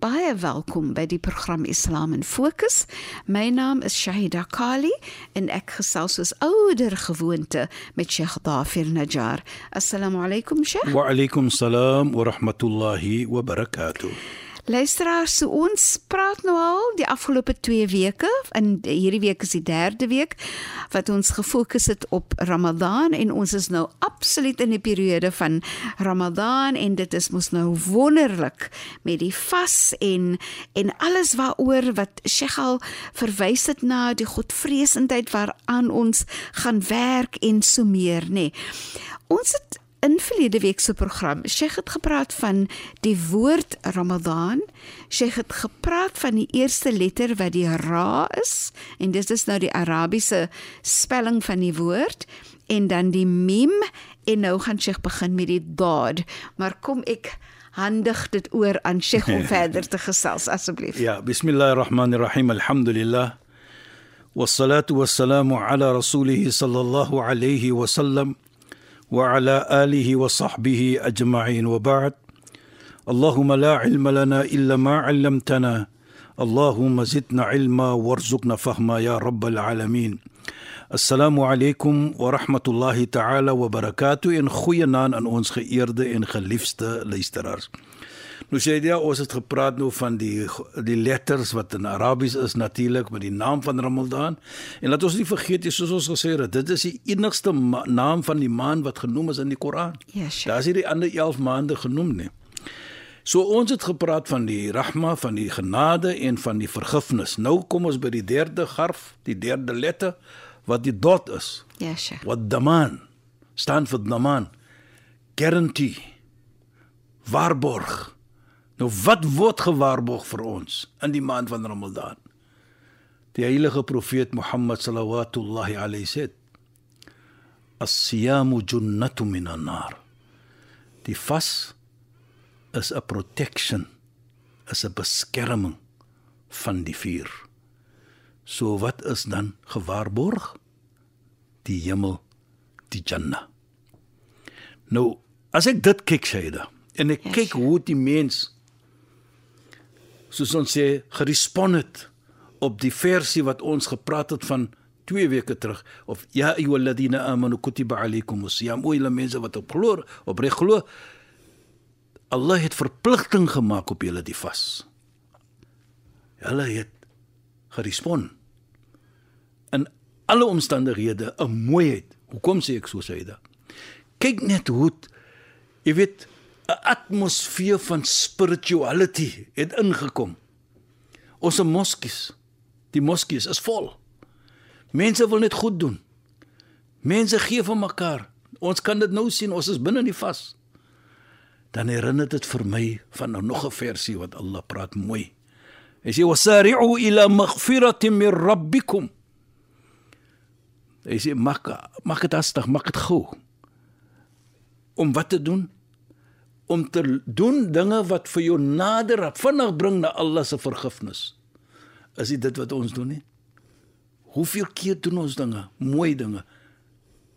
Baie welkom by die program Islam in Fokus. My naam is Shahida Kali en ek gesels soos ouer gewoonte met Sheikh Dafir Najjar. Assalamu alaykum Sheikh. Wa alaykum salaam wa rahmatullahi wa barakatuh. Luisteraars, so ons praat nou al die afgelope 2 weke en hierdie week is die derde week wat ons gefokus het op Ramadan en ons is nou absoluut in die periode van Ramadan en dit is mos nou wonderlik met die vas en en alles waaroor wat Sheikh al verwys het na die godvreesendheid waaraan ons gaan werk en so meer nê. Nee. Ons het in verlede week se program, Sheikh het gepraat van die woord Ramadan. Sheikh het gepraat van die eerste letter wat die ra is en dit is nou die Arabiese spelling van die woord en dan die mim en nou gaan Sheikh begin met die dad. Maar kom ek handig dit oor aan Sheikh om verder te gesels asseblief. Ja, bismillahirrahmanirrahim. Alhamdulillah. والصلاه والسلام على رسوله صلى الله عليه وسلم وعلى آله وصحبه أجمعين. وبعد اللهم لا علم لنا إلا ما علمتنا. اللهم زدنا علما وارزقنا فهما يا رب العالمين. السلام عليكم ورحمة الله تعالى وبركاته. en goeienaand aan ons geëerde en geliefde Nou sê jy ons het gepraat nou van die die letters wat in Arabies is natuurlik met die naam van Ramadan en laat ons nie vergeet jy soos ons gesê het dit is die enigste naam van die maand wat genoem is in die Koran. Ja, sure. Daar is hier die ander 11 maande genoem nie. So ons het gepraat van die rahma, van die genade en van die vergifnis. Nou kom ons by die derde garf, die derde letter wat die dot is. Ja, sure. Wat daman staan vir daman. Guarantee. Waarborg. Nou wat word gewaarborg vir ons in die maand van Ramadan? Die heilige profeet Mohammed sallallahu alayhi sê: "As-siyamu junnatu minan nar." Die vas is 'n protection, is 'n beskerming van die vuur. So wat is dan gewaarborg? Die hemel, die Jannah. Nou, as ek dit kyk, Shaida, en ek kyk hoe die mens soos ons sê gerespond het op die versie wat ons gepraat het van 2 weke terug of ja ayyuhalladhina amanu kutiba alaykumus siyam o julle mense wat op glo op reg glo Allah het verpligting gemaak op julle die vas. Hulle het gerespond in alle omstandighede 'n mooiheid. Hoekom sê ek so sê dit? Kyk net hoe jy weet 'n atmosfeer van spirituality het ingekom. Ons moskies, die moskies is vol. Mense wil net goed doen. Mense gee vir mekaar. Ons kan dit nou sien, ons is binne die vas. Dan herinner dit vir my van nou nog 'n versie wat Allah praat mooi. Hy sê wasari'u ila maghfiratin min rabbikum. Hy sê maak maak dit astig, maak dit gou. Om wat te doen? Om te doen dinge wat vir jou nader vinnig bring na Allah se vergifnis. Is dit wat ons doen nie? Hoeveel keer doen ons dinge, mooi dinge?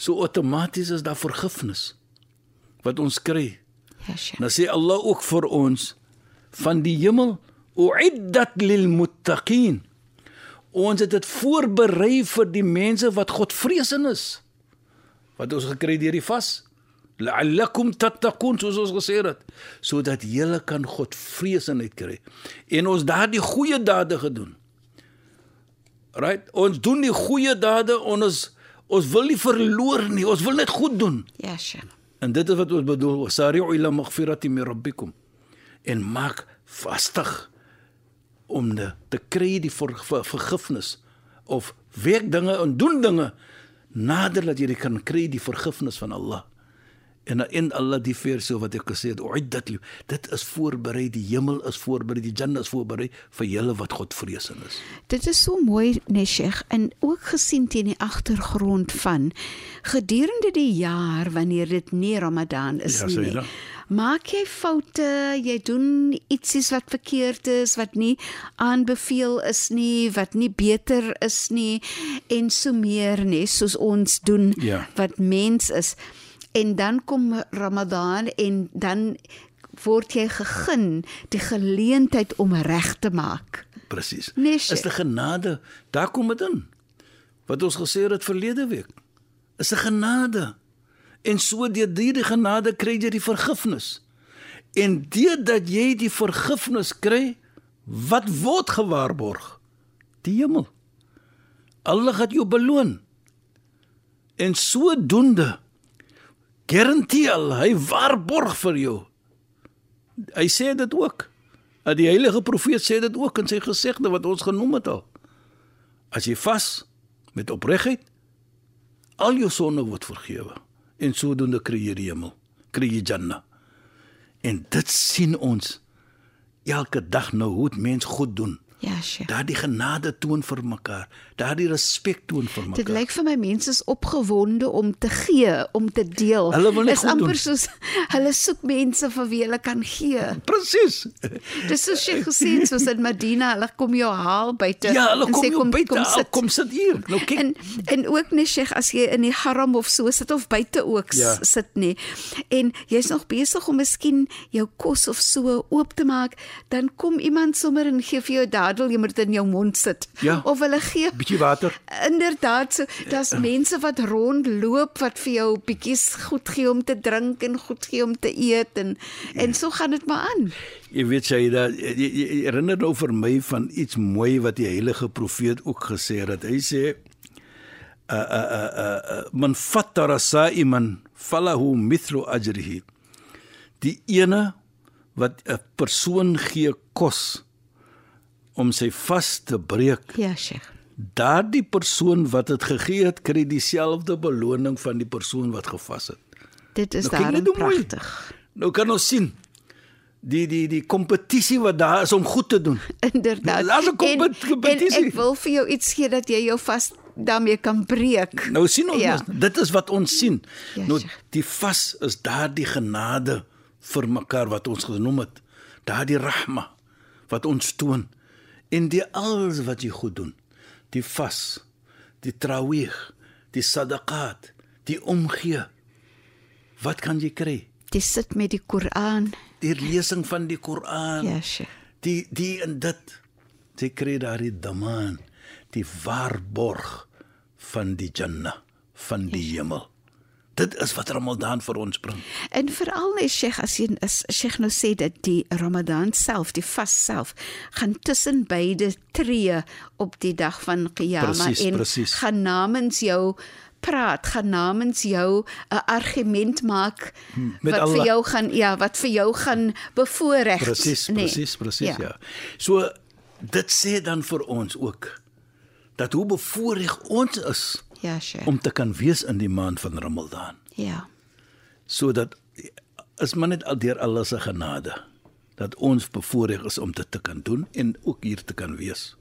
So outomaties is daar vergifnis wat ons kry. Ja, sure. Nou sê Allah ook vir ons van die hemel uiddat lil muttaqin. Ons het dit voorberei vir die mense wat Godvreesend is. Wat ons gekry deur die vas la'allakum tattaqun soos ons gesê het sodat julle kan God vreesenheid kry en ons daardie goeie dade gedoen. Right? Ons doen die goeie dade ons ons wil nie verloor nie, ons wil net goed doen. Ja, sure. En dit is wat ons bedoel, wasari'u ila maghfirati min rabbikum. En maak vastig om de, te kry die ver, ver, vergifnis of werk dinge en doen dinge nader dat jy kan kry die vergifnis van Allah. En in Allah die verse wat ek gesê het, uiddat li, dit is voorberei, die hemel is voorberei, die Jannah is voorberei vir julle wat Godvreesend is. Dit is so mooi, Nesheg, en ook gesien teen die agtergrond van gedurende die jaar wanneer dit nie Ramadan is Ja, nie. nie. dat? Maak jy foute, jy doen ietsies wat verkeerd is, wat nie aanbeveel is nie, wat nie beter is nie en so meer nê, soos ons doen Ja. wat mens is. En dan kom Ramadan en dan word jy gegun die geleentheid om reg te maak. Presies. Nee, is die genade, daar kom dit in. Wat ons gesê het verlede week. Is 'n genade. En so deur hierdie genade kry jy die vergifnis. En deurdat jy die vergifnis kry, wat word gewaarborg? Die hemel. Allah gaan jou beloon. En sodoende garandeer hy waarborg vir jou. Hy sê dit ook. Dat die heilige profeet sê dit ook in sy gesegde wat ons genoem het al. As jy vas met opregtheid, al jou sonde word vergewe en sodoende kry jy die hemel, kry jy Jannah. En dit sien ons elke dag nou hoe dit mens goed doen. Ja, Sheikh. Daardie genade toon vir mekaar, daardie respek toon vir Dit mekaar. lyk vir my mense is opgewonde om te gee, om te deel. Hulle wil net is goed amper doen. soos hulle soek mense vir wie hulle kan gee. Presies. Dis soos jy gesê het soos in Medina, hulle kom jou haal buite Ja, en kom sê, jou buite, al sit. kom sit hier. Nou kyk. En en ook net Sheikh as jy in die haram of so sit of buite ook Ja. sit nê. En jy's nog besig om miskien jou kos of so oop te maak, dan kom iemand sommer en gee vir jou dadel, jy moet dit in jou mond sit. Ja. Of hulle gee Bietjie water. Inderdaad, so daar's mense wat rondloop wat vir jou bietjies goed gee om te drink en goed gee om te eet en en so gaan dit maar aan. Jy weet jy dat jy, jy, jy herinner nou vir my van iets mooi wat die heilige profeet ook gesê het. Hy sê uh uh uh, uh man fattara sa'iman falahu mithlu ajrihi. Die ene wat 'n persoon gee kos om sy vas te breek. Ja, Sheikh. Daardie persoon wat dit gegee het, kry dieselfde beloning van die persoon wat gevas het. Dit is Nou, daarin pragtig. Nou kan ons sien die die die kompetisie wat daar is om goed te doen. Inderdaad. Daar's 'n kompetisie. En ek wil vir jou iets gee dat jy jou vas daarmee kan breek. Nou sien ons Ja. ja. dit is wat ons sien. Ja, nou die vas is daardie genade vir mekaar wat ons genoem het. Daardie rahma wat ons toon en die alles wat jy goed doen. Die vas, die trawih, die sadaqat, die omgee. Wat kan jy kry? Jy sit met die Koran. Die lesing van die Koran. Ja, Sheikh. Die die en dit. Jy kry daardie daman, die waarborg van die Jannah, van die hemel. Dit is wat Ramadan vir ons bring. En veral net Sheikh as jy as Sheikh nou sê dat die Ramadan self, die vas self, gaan tussen beide tree op die dag van Presies, en presies. gaan namens jou praat, gaan namens jou 'n argument maak met wat Allah. vir jou gaan ja, wat vir jou gaan bevoordeel. Presies, presies, presies ja. ja. So dit sê dan vir ons ook dat hoe bevoorreg ons is Ja, Sheikh. om te kan wees in die maand van Ramadan. ja. sodat is maar net al deur Allah se genade dat ons bevoorreg is om dit te kan doen en ook hier te kan wees.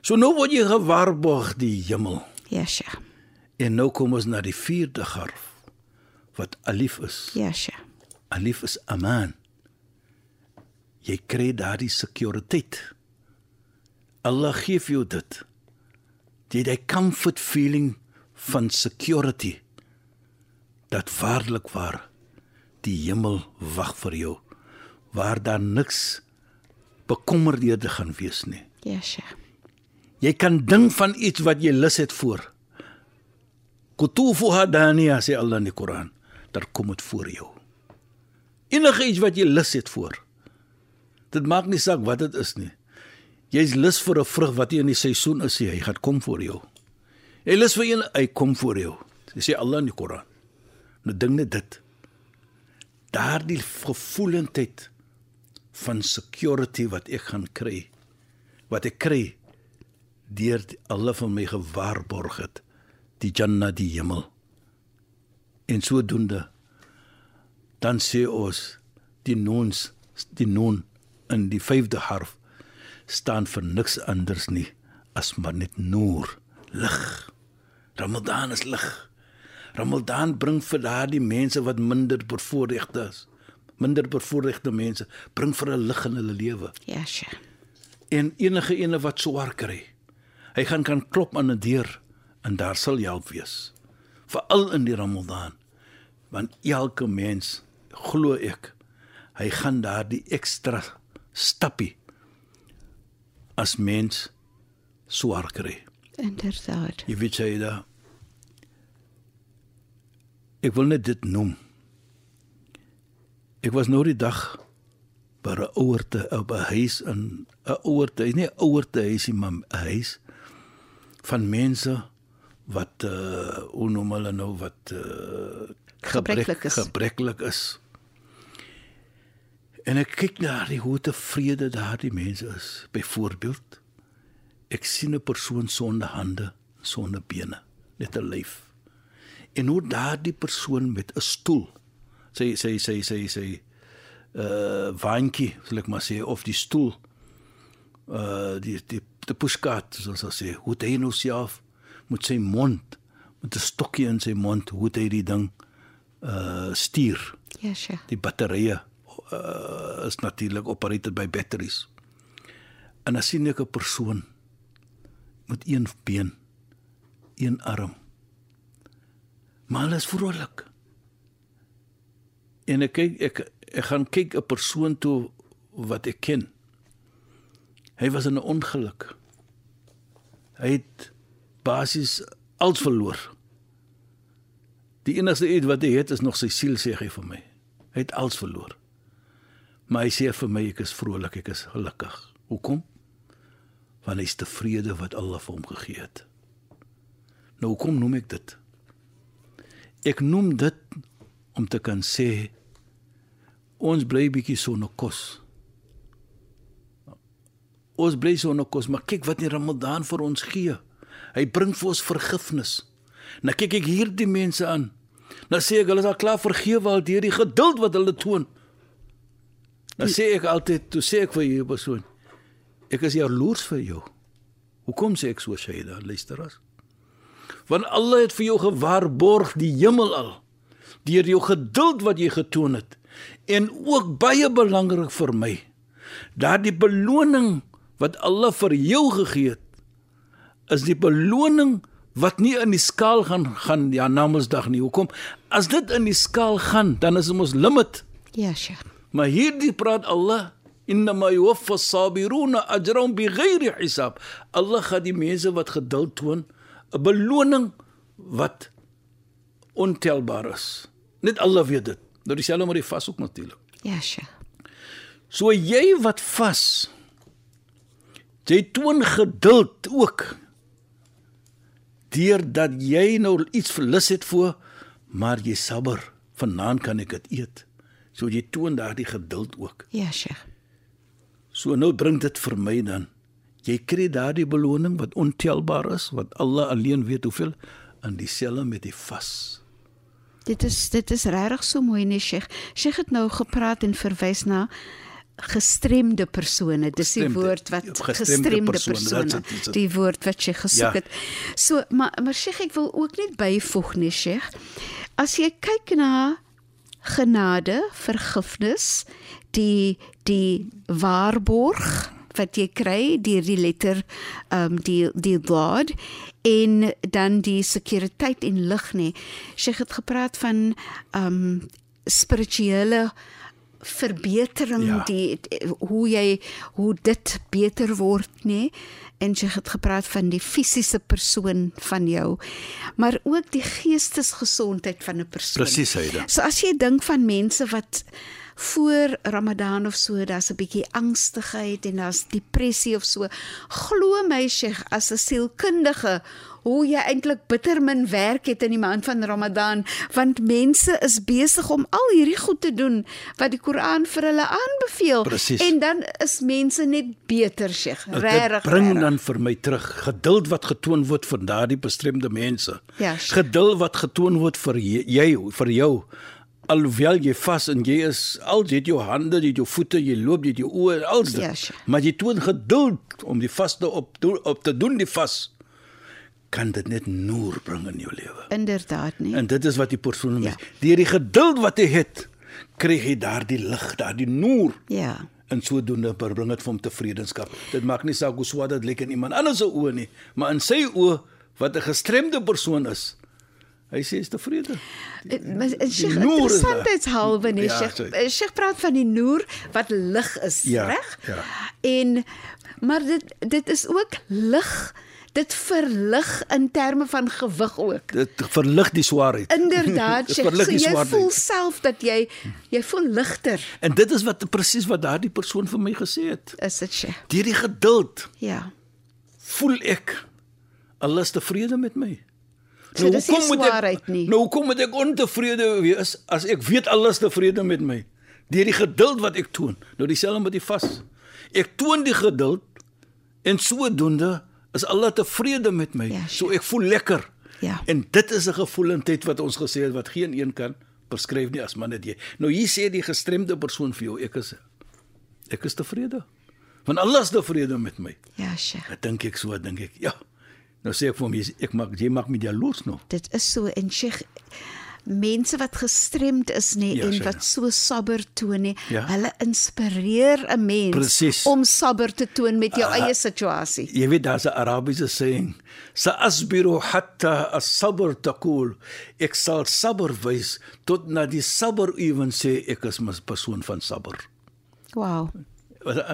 So nou word jy gewaarborg die hemel. Ja, Sheikh. En nou kom ons na die vierde garf wat alif is. Ja, Sheikh. Alif is aman. Jy kry daardie sekuriteit. Allah gee vir jou dit. Het 'n comfort feeling van security. Dat waarlik waar die hemel wag vir jou waar daar niks bekommerdhede gaan wees nie. Ja, Sheikh. Jy kan ding van iets wat jy lus het voor. Kutufuha daniya sê Allah in die Koran. Daar kom dit voor jou. Enige iets wat jy lus het voor. Dit maak nie saak wat dit is nie. Jy's lus vir 'n vrug wat nie in die seisoen is nie, hy gaan kom voor jou. Jy lus vir een, hy kom voor jou. Dis sê Allah in die Koran. Nou dink net dit. Daardie gevoelendheid van security wat ek gaan kry. Wat ek kry deur alle van my gewaarborg het. Die Jannah, die hemel. En sodoende dan sê ons die noons die noon in die 5de harf staan vir niks anders nie as maar net noor, lig. Ramadan is lig. Ramadan bring vir daardie mense wat minder bevoorregte is, minder bevoorregte mense, bring vir 'n lig in hulle lewe. Ja, sja. En enige ene wat swaar kry, hy gaan kan klop aan 'n deur en daar sal hulp wees. Veral in die Ramadan. Want elke mens, glo ek, hy gaan daardie ekstra stappie as mens swaar kry. Inderdaad. Jy weet jy da. Ek wil net dit noem. Ek was nou die dag by 'n ouerte op 'n huis in 'n ouerte, nie 'n ouerte huisie maar 'n huis van mense wat uh hoe noem hulle nou wat uh Gebreklik is. gebreklik is. En ek kyk na die hoe tevrede daardie mense is. Byvoorbeeld, ek sien 'n persoon sonder hande, sonder bene, net 'n lyf. En hoe daardie persoon met 'n stoel, sy sy sy sy sy uh waantjie, sal ek maar sê, of die stoel uh die die die pushkat, soos ons sê, hoe hy nou self met sy mond met 'n stokkie in sy mond, hoe hy die ding uh stuur Ja, sja. die batterye uh, is natuurlik operated by batteries. En dan sien ek 'n persoon met een been, een arm. Maar hulle is vrolik. En ek kyk ek ek gaan kyk 'n persoon toe wat ek ken. Hy was in 'n ongeluk. Hy het basies alles verloor. Die enigste iets wat hy het is nog sy siel sê hy vir my. Hy het alles verloor. Maar hy sê vir my ek is vrolik, ek is gelukkig. Hoekom? Want hy is tevrede wat Allah vir hom gegee het. Nou hoekom noem ek dit? Ek noem dit om te kan sê ons bly bietjie sonder kos. Ons bly sonder kos, maar kyk wat die Ramadan vir ons gee. Hy bring vir ons vergifnis. Nou kyk ek hierdie mense aan. Nou sê ek hulle is al klaar vergewe al deur die geduld wat hulle toon. Nou sê ek altyd, toe sê ek vir hierdie persoon, ek is jaloers vir jou. Hoekom sê ek so Shaida, luister as? Want Allah het vir jou gewaarborg die hemel al deur jou geduld wat jy getoon het. En ook baie belangrik vir my, daardie beloning wat Allah vir jou gegee het, is die beloning wat nie in die skaal gaan gaan ja Namedsdag nie. Hoekom? As dit in die skaal gaan, dan is ons limit. Ja, sja. Maar hierdie praat Allah Innama yuwaffa as-sabiruna ajrahum bighairi hisab. Allah gaan die mense wat geduld toon 'n beloning wat ontelbaar is. Net Allah weet dit. Nou dieselfde met die vas ook natuurlik. Ja, sja. So jy wat vas jy toon geduld ook deurdat jy nou iets verlus het voor maar jy sabber vanaand kan ek dit eet so jy toon daardie geduld ook Ja, sja. so nou bring dit vir my dan jy kry daardie beloning wat ontelbaar is wat Allah alleen weet hoeveel in dieselfde met die vas Dit is dit is regtig so mooi nee Sheikh. Sheikh het nou gepraat en verwys na gestremde persone. Dis die woord wat gestremde gestremde persone, persone. that's it, that's it. Die woord wat jy gesoek Ja. het. So maar maar Sheikh ek wil ook net byvoeg nee Sheikh. As jy kyk na genade, vergifnis, die die waarborg wat jy kry deur die letter ehm um, die die God en dan die sekuriteit en lig nê. Sy het gepraat van ehm um, spirituele verbetering Ja. die, die hoe jy hoe dit beter word nê en sy het gepraat van die fisiese persoon van jou maar ook die geestesgesondheid van 'n persoon. Presies, Heide. So as jy dink van mense wat voor Ramadan of so daar's 'n bietjie angstigheid en daar's depressie of so. Glo my Sheikh as 'n sielkundige hoe jy eintlik bitter min werk het in die maand van Ramadan want mense is besig om al hierdie goed te doen wat die Koran vir hulle aanbeveel Presies. en dan is mense net beter Sheikh Dit regtig bring regtig. Dan vir my terug geduld wat getoon word vir daardie bestremde mense. Ja, sure. geduld wat getoon word vir jy, vir jou alhoewel jy vas en jy is al jy het jou hande, jy het jou voete, jy loop, jy het jou oë, alles dit. Ja, sure. Maar jy toon geduld om die vaste op op te doen die vas kan dit net noor bring in jou lewe. inderdaad nie. En dit is wat die persoon Ja. ja. deur die geduld wat hy het, kry hy daardie lig, daardie noor. Ja. En sodoende bring dit vir hom tevredenskap. Dit maak nie saak hoe swaar dit lyk in iemand anders se oë nie, maar in sy oë wat 'n gestremde persoon is, hy sê is tevrede. Eh, eh, Sheikh, is daar. interessantheidshalwe nee, Ja, Sheikh. eh, Sheikh praat van die noer wat lig is, Ja, reg? ja. En maar dit dit is ook lig. Dit verlig in terme van gewig ook. Dit verlig die swaarheid. Inderdaad, Sheikh. So jy swaarheid. voel self dat jy jy voel ligter. En dit is wat presies wat daardie persoon vir my gesê het. Is dit Sheikh? Deur die geduld Ja. voel ek Allah is tevrede met my. So nie hoekom moet ek- nie. Nou hoekom moet ek ontevrede wees as ek weet Allah is tevrede met my? Deur die geduld wat ek toon. Nou dieselfde met die vas. Ek toon die geduld en sodoende is Allah tevrede met my. Ja, so ek voel lekker. Ja. En dit is 'n gevoelendheid wat ons gesê het wat geen een kan beskryf nie as maar net jy. Nou hier sê die gestremde persoon vir jou ek is ek is tevrede. Want Allah is tevrede met my. Ja, Sheikh. Ek dink ek so, dink ek. Ja. Nou sê ek vir hom ek maak jy maak my jaloers nou. Dit is so en Sheikh mense wat gestremd is nê Ja, en wat so sabber toon nê, Ja. hulle inspireer 'n mens Presies. om sabber te toon met jou Ah, eie situasie. Jy weet daar's 'n Arabiese saying, "Sa'asbiru hatta as-sabr taqul." Ek sal sabber wys tot na die sabber ewen sê ek is 'n persoon van sabber. Wow.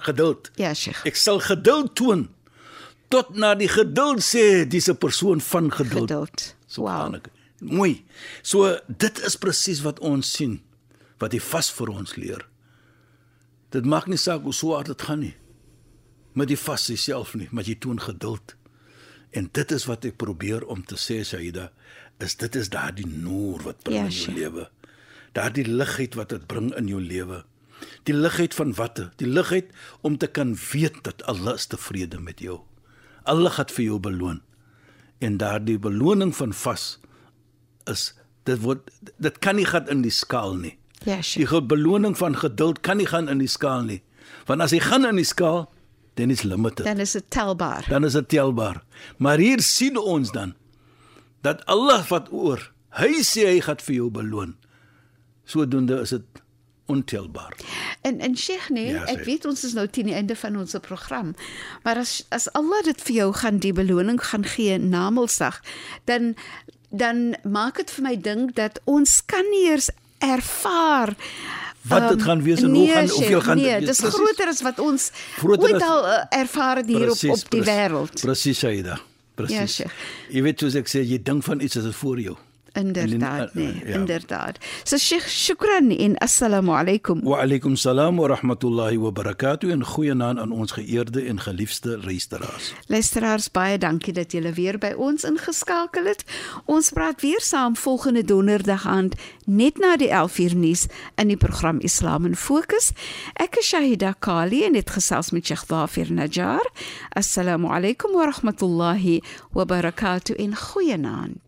Geduld. Ja, Sheikh. Ek sal geduld toon tot na die geduld sê dis 'n persoon van geduld. Geduld. Wow. Mooi. So dit is presies wat ons sien wat die vas vir ons leer. Dit maak nie saak hoe swaar dit gaan nie. Met die vas self nie, maar jy toon geduld. En dit is wat ek probeer om te sê Saida, is dit is daardie noor wat bring Ja, in jou lewe. Daardie ligheid wat dit bring in jou lewe. Die ligheid van watte? Die ligheid om te kan weet dat Allah is tevrede met jou. Allah gaan vir jou beloon. En daardie beloning van vas is dit word dit kan nie gaan in die skaal nie. Ja, Die Sheikh. ge- beloning van geduld kan nie gaan in die skaal nie. Want as hy gaan in die skaal, dan is limited. Dan is dit telbaar. Dan is dit telbaar. Maar hier sien ons dan dat Allah wat oor, hy sê hy gaan vir jou beloon. Sodoende is dit ontelbaar. En en Sheikh nee, Ja, ek weet ons is nou teen die einde van ons program. Maar as as Allah dit vir jou gaan die beloning gaan gee na Mondsdag, dan dan maak dit vir my dink dat ons kan nie eers ervaar Wat dit ehm, gaan wees en hoe nee, gaan- Sheikh, hoeveel gaan dit nee, wees, Dis presies. groter as wat ons Groter ooit al uh, ervaar het hier op Presies, op die wêreld. Presies, Saida. Presies. Ja. Jy weet soos ek sê, jy dink van iets as dit voor jou. Inderdaad, En die- nee, ja. inderdaad. So Sheikh, shukran en assalamu alaykum. Wa alaykum salaam wa rahmatullahi wa barakatuh en goeienaand aan ons geëerde en geliefde luisteraars. Luisteraars, baie dankie dat julle weer by ons ingeskakel het. Ons praat weer saam volgende donderdag aand net na die 11uur nuus in die program Islam in Fokus. Ek is Shahida Kali en het gesels met Sheikh Dafir Najjar. Assalamu alaykum wa rahmatullahi wa barakatuh en goeienaand.